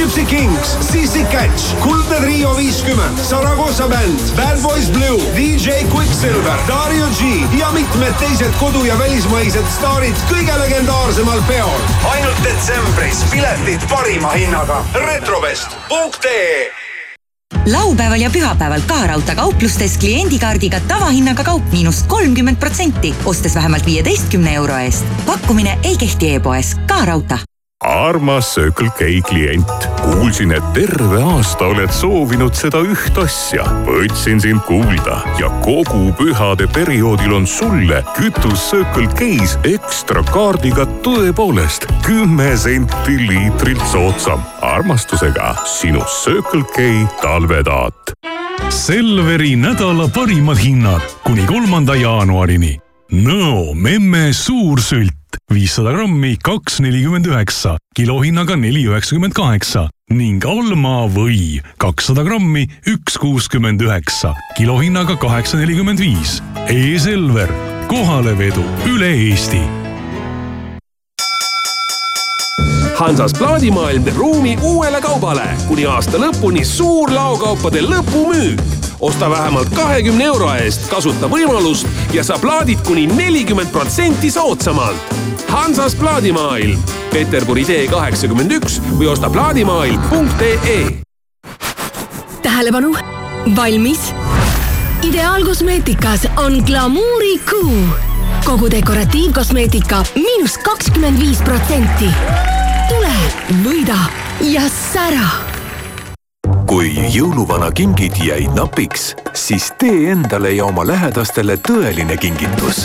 Gypsy Kings, Sissi Catch, Kuldne Trio viiskümmend, Saragossa bänd, Bad Boys Blue, DJ Quicksilver, Dario G ja mitmed teised kodu- ja välismaised staarid kõige legendaarsemal peol. ainult detsembris piletid parima hinnaga. retrovest.ee laupäeval ja pühapäeval ka raudteekauplustes kliendikaardiga tavahinnaga kaup miinus kolmkümmend protsenti, ostes vähemalt viieteistkümne euro eest. pakkumine ei kehti e-poes, ka raudtee armas Circle K klient, kuulsin, et terve aasta oled soovinud seda üht asja. võtsin sind kuulda ja kogu pühade perioodil on sulle kütus Circle K-s ekstra kaardiga tõepoolest kümme senti liitrilt soodsam. armastusega sinu Circle K talvetaat. Selveri nädala parimad hinnad kuni kolmanda jaanuarini. Nõo memme suursült viissada grammi, kaks nelikümmend üheksa, kilohinnaga neli üheksakümmend kaheksa ning Alma või kakssada grammi, üks kuuskümmend üheksa, kilohinnaga kaheksa nelikümmend viis. E-Selver, kohalevedu üle Eesti Hansas plaadimaailm teeb ruumi uuele kaubale kuni aasta lõpuni suur laokaupade lõpumüük. Osta vähemalt kahekümne euro eest, kasuta võimalust ja saa plaadid kuni nelikümmend protsenti soodsamalt. Hansas plaadimaailm, Peterburi tee kaheksakümmend üks või osta plaadimaailm.ee. tähelepanu, valmis. ideaalkosmeetikas on glamuurikuu. kogu dekoratiivkosmeetika miinus kakskümmend viis protsenti. tule, võida ja sära kui jõuluvana kingid jäid napiks, siis tee endale ja oma lähedastele tõeline kingitus.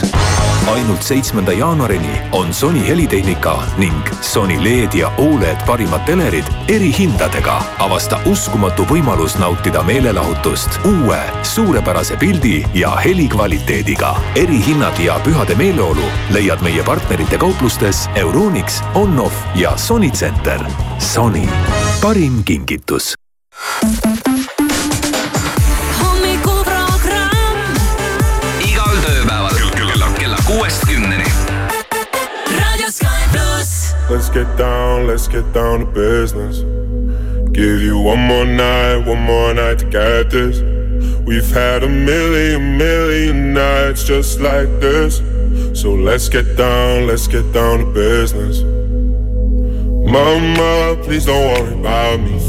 ainult seitsmenda jaanuarini on Sony helitehnika ning Sony LED ja Oled parimad telerid erihindadega. avasta uskumatu võimalus nautida meelelahutust uue suurepärase pildi ja helikvaliteediga. erihinnad ja pühade meeleolu leiad meie partnerite kauplustes Euronix, Onoff ja Sony Center. Sony, parim kingitus hommikuprogramm igal tööpäeval kella, kella kuuest kümneni. Raadio Sky pluss. Let's get down, let's get down to business. Give you one more night, one more night to get this. We've had a million, million nights just like this. So let's get down, let's get down to business. Mama, please don't worry about me.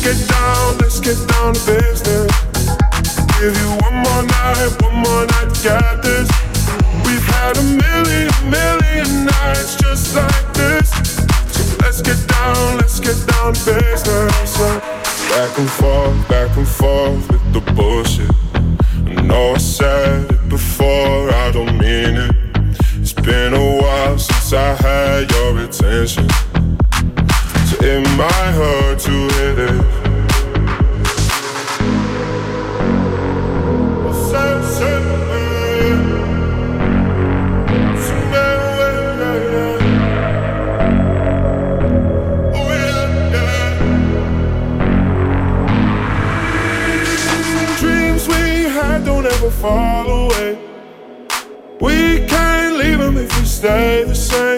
Let's get down, let's get down to business. Give you one more night, one more night, got this. We've had a million, million nights just like this. So let's get down, let's get down to business. So back and forth, back and forth with the bullshit. I know I said it before, I don't mean it. It's been a while since I had your attention might heart to hit it. Dreams we had don't ever fall away. We can't leave them if we stay the same.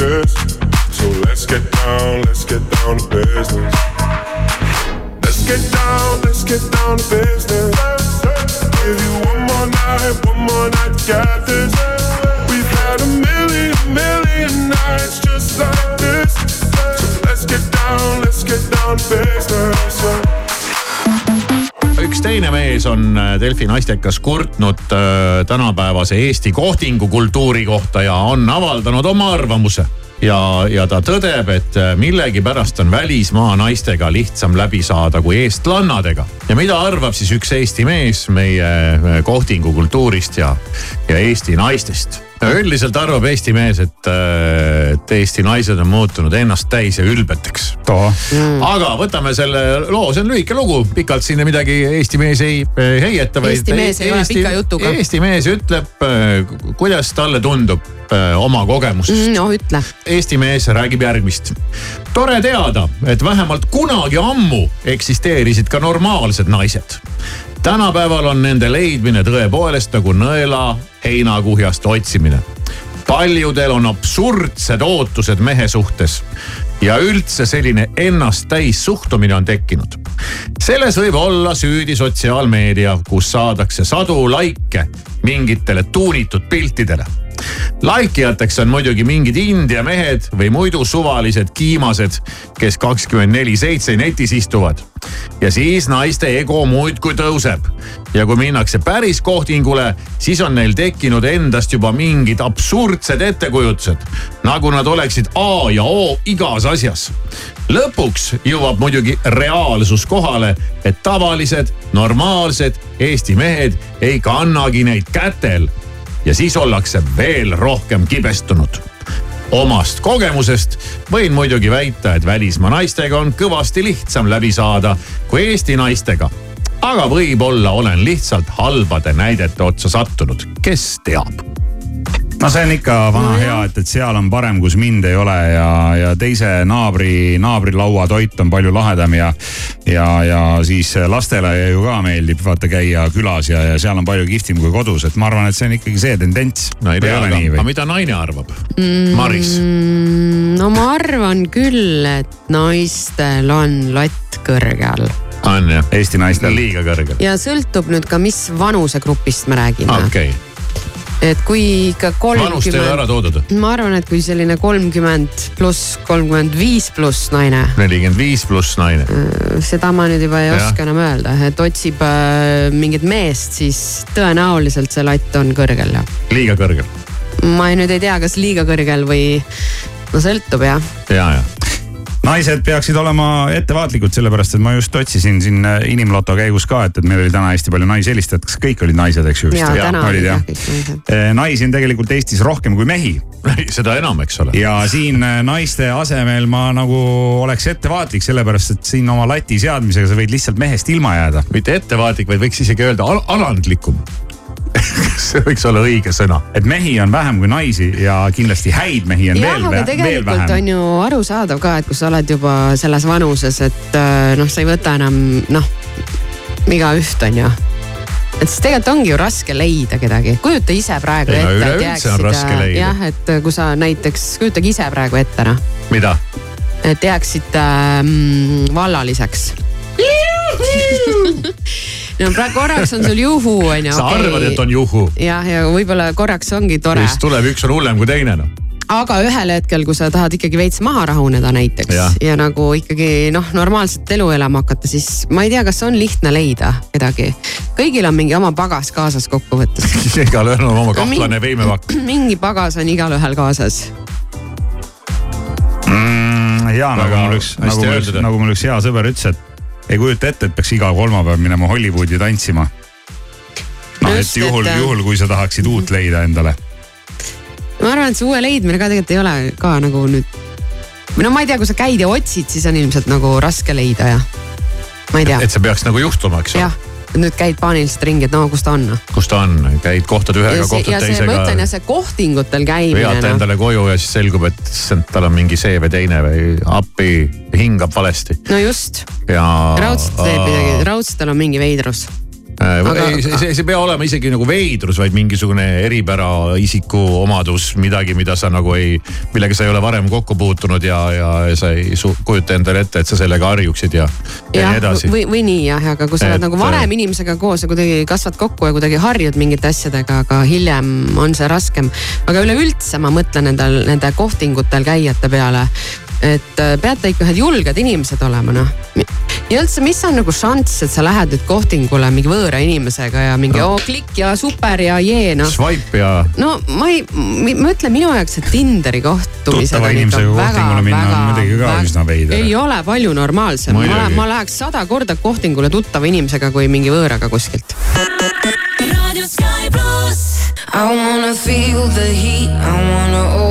Delfi naistekas kurtnud äh, tänapäevase Eesti kohtingukultuuri kohta ja on avaldanud oma arvamuse. ja, ja ta tõdeb, et äh, millegipärast on välismaa naistega lihtsam läbi saada kui eestlannadega. ja mida arvab siis üks Eesti mees meie äh, kohtingukultuurist ja, ja Eesti naistest? Üldiselt arvab Eesti mees, et, äh, et Eesti naised on muutunud ennast täis ja ülbeteks. aga võtame selle loo, see on lühike lugu, pikalt sinna midagi Eesti mees ei äh, heieta. Eesti mees ei ole pika jutuga. Eesti mees ütleb, kuidas talle tundub äh, oma kogemusest. no ütle. Eesti mees räägib järgmist. tore teada, et vähemalt kunagi ammu eksisteerisid ka normaalsed naised tänapäeval on nende leidmine tõepoolest nagu nõela heinakuhjast otsimine. paljudel on absurdsed ootused mehe suhtes ja üldse selline ennast täis suhtumine on tekkinud. selles võib olla süüdi sotsiaalmeedia, kus saadakse sadu laike mingitele tuunitud piltidele laikijateks on muidugi mingid India mehed või muidu suvalised kiimased, kes kakskümmend neli seitse netis istuvad. ja siis naiste ego muudkui tõuseb. ja kui minnakse päris kohtingule, siis on neil tekkinud endast juba mingid absurdsed ettekujutused. nagu nad oleksid A ja O igas asjas. lõpuks jõuab muidugi reaalsus kohale, et tavalised, normaalsed Eesti mehed ei kannagi neid kätel ja siis ollakse veel rohkem kibestunud. omast kogemusest võin muidugi väita, et välismaa naistega on kõvasti lihtsam läbi saada kui Eesti naistega. aga võib-olla olen lihtsalt halbade näidete otsa sattunud, kes teab no see on ikka vana hea, et, et seal on parem, kus mind ei ole ja, ja teise naabri, naabrilaua toit on palju lahedam ja. ja, ja siis lastele ju ka meeldib vaata käia külas ja, ja seal on palju kihvtim kui kodus, et ma arvan, et see on ikkagi see tendents. no aga, aga mida naine arvab mm,? Maris. no ma arvan küll, et naistel on lott kõrgel on jah? Eesti naistel. liiga kõrgel. ja sõltub nüüd ka, mis vanusegrupist me räägime. okei okay et kui ikka kolmkümmend. vanust ei ole ära toodud? ma arvan, et kui selline kolmkümmend pluss, kolmkümmend viis pluss naine. nelikümmend viis pluss naine. seda ma nüüd juba ei ja. oska enam öelda, et otsib äh, mingit meest, siis tõenäoliselt see latt on kõrgel jah. liiga kõrgel? ma ei, nüüd ei tea, kas liiga kõrgel või no sõltub jah. ja, ja naised peaksid olema ettevaatlikud, sellepärast et ma just otsisin siin äh, inimloto käigus ka, et, et meil oli täna hästi palju naishelistajaid, kas kõik olid naised, eks ju? ja, ja, olid jah. Äh, naisi on tegelikult Eestis rohkem kui mehi. seda enam, eks ole. ja siin äh, naiste asemel ma nagu oleks ettevaatlik, sellepärast et siin oma lati seadmisega sa võid lihtsalt mehest ilma jääda. mitte ettevaatlik, vaid võiks isegi öelda al alandlikum see võiks olla õige sõna. et mehi on vähem kui naisi ja kindlasti häid mehi on ja, veel, veel vähem. tegelikult on ju arusaadav ka, et kui sa oled juba selles vanuses, et noh, sa ei võta enam noh, igaüht on ju et siis tegelikult ongi ju raske leida kedagi, kujuta ise praegu ei, ette, et jääksid. jah, et kui sa näiteks, kujutage ise praegu ette noh. mida? et jääksid ähm, vallaliseks no praegu korraks on sul juhu on ju. sa okay. arvad, et on juhu? jah, ja võib-olla korraks ongi tore. siis tuleb, üks on hullem kui teine noh aga ühel hetkel, kui sa tahad ikkagi veits maha rahuneda näiteks ja, ja nagu ikkagi noh, normaalset elu elama hakata, siis ma ei tea, kas on lihtne leida kedagi. kõigil on mingi oma pagas kaasas kokkuvõttes. igalühel on oma No kahtlane veimepakk. mingi pagas on igalühel kaasas. mm,. ja nagu mul üks, nagu mul üks, nagu mul üks hea sõber ütles, et ei kujuta ette, et peaks iga kolmapäev minema Hollywoodi tantsima. noh, et juhul et-, juhul kui sa tahaksid uut leida endale. ma arvan, et see uue leidmine ka tegelikult ei ole ka nagu nüüd. või no ma ei tea, kui sa käid ja otsid, siis on ilmselt nagu raske leida ja ma ei tea, et see peaks nagu juhtuma, eks ole nüüd käid paaniliselt ringi, et no kus ta on noh. kus ta on, käid kohtad ühega, kohtad ja see, ma ütlen ja teisega. see kohtingutel käimine vead noh, endale koju ja siis selgub, et issand, tal on mingi see või teine või appi, hingab valesti no just, ja. raudselt teeb midagi, raudselt tal on mingi veidrus. Aga... Aga- ei, see, see ei pea olema isegi nagu veidrus, vaid mingisugune eripära, isikuomadus, midagi, mida sa nagu ei, millega sa ei ole varem kokku puutunud ja, ja, ja sa ei kujuta endale ette, et sa sellega harjuksid ja, ja jah nii, edasi. või, või nii jah, aga kui sa oled Et, nagu varem inimesega koos ja kuidagi kasvad kokku ja kuidagi harjud mingite asjadega, aga hiljem on see raskem. aga üleüldse ma mõtlen nendel, nende kohtingutel käijate peale. Et äh, peate ikka ühed julged inimesed olema noh. ja üldse, mis on nagu šanss, et sa lähed nüüd kohtingule mingi võõra inimesega ja mingi oo klikk ja super ja jee noh. Swipe ja no ma ei, ma ütlen minu jaoks, et Tinderi kohtumised tuttava on ikka inimesega väga, kohtingule minna on väga, muidugi ka üsna veider. ei ole palju normaalsem, ma, ma läheks sada korda kohtingule tuttava inimesega kui mingi võõraga kuskilt. I wanna feel the heat, I wanna.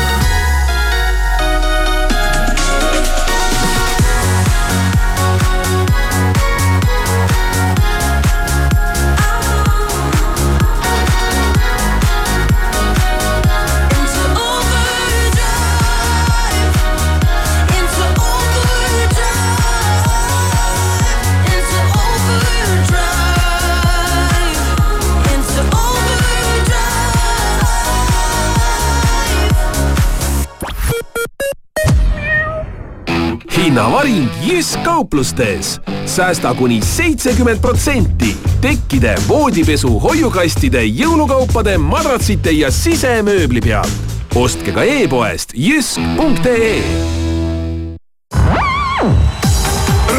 Hinnavaring Jysk kauplustes. säästa kuni seitsekümmend protsenti tekkide, voodipesu, hoiukastide, jõulukaupade, madratsite ja sisemööbli pealt. ostke ka e-poest jysk.ee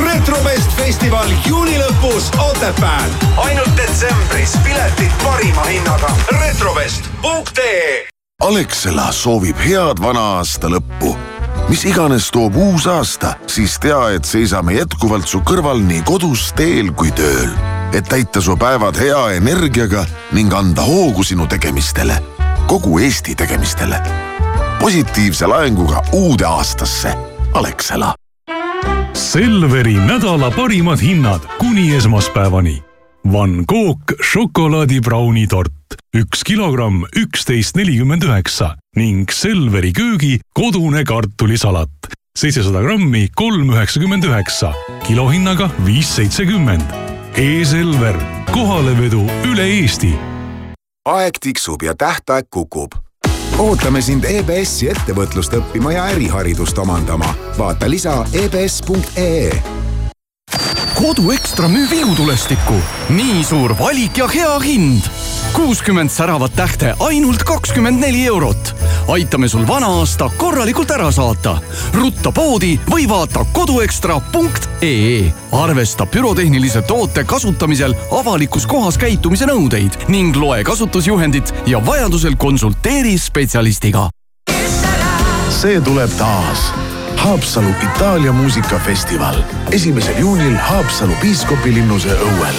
retrobest festival juuni lõpus Otepääl. ainult detsembris piletid parima hinnaga. retrovest.ee Alexela soovib head vana aasta lõppu. Mis iganes toob uus aasta, siis tea, et seisame jätkuvalt su kõrval nii kodus, teel kui tööl. et täita su päevad hea energiaga ning anda hoogu sinu tegemistele, kogu Eesti tegemistele. positiivse laenguga uude aastasse. Alexela Selveri nädala parimad hinnad kuni esmaspäevani. Van Gogh šokolaadibrauni tort, üks kilogramm, üksteist nelikümmend üheksa ning Selveri köögi kodune kartulisalat, seitsesada grammi, kolm üheksakümmend üheksa, kilohinnaga viis seitsekümmend. E-Selver, kohalevedu üle Eesti aeg tiksub ja tähtaeg kukub. ootame sind EBS-i ettevõtlust õppima ja äriharidust omandama. vaata lisa ebs.ee kodu Ekstra müüb ilutulestikku. nii suur valik ja hea hind. kuuskümmend säravat tähte ainult kakskümmend neli eurot. aitame sul vana aasta korralikult ära saata. rutta poodi või vaata koduekstra.ee. arvesta pürotehnilise toote kasutamisel avalikus kohas käitumise nõudeid ning loe kasutusjuhendit ja vajadusel konsulteeri spetsialistiga. see tuleb taas Haapsalu Itaalia muusikafestival esimesel juunil Haapsalu piiskopilinnuse õuel.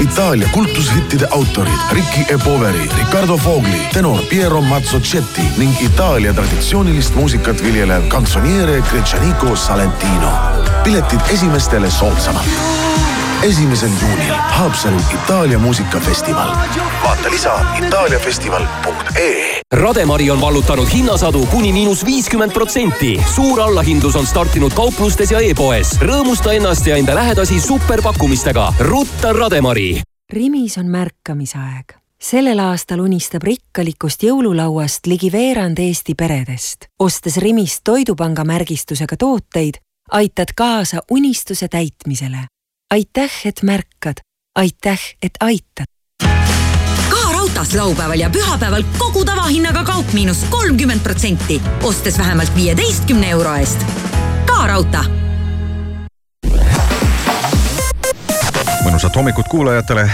Itaalia kultushittide autorid Ricky E. Poveri, Riccardo Fogli, tenor Piero Mazzocetti ning Itaalia traditsioonilist muusikat viljelev kantsoniere Gretšaniko Salentino. piletid esimestele soodsamalt esimesel juunil Haapsalu Itaalia muusikafestival. vaata lisa itaaliafestival.ee. Rademari on vallutanud hinnasadu kuni miinus viiskümmend protsenti. suur allahindlus on startinud kauplustes ja e-poes. rõõmusta ennast ja enda lähedasi superpakkumistega. rutta Rademari. Rimis on märkamisaeg. sellel aastal unistab rikkalikust jõululauast ligi veerand Eesti peredest. ostes Rimist Toidupanga märgistusega tooteid, aitad kaasa unistuse täitmisele aitäh, et märkad, aitäh, et aitad. Raudtees laupäeval ja pühapäeval kogu tavahinnaga kaup miinus kolmkümmend protsenti, ostes vähemalt viieteistkümne euro eest. ka raudtee mõnusat hommikut kuulajatele,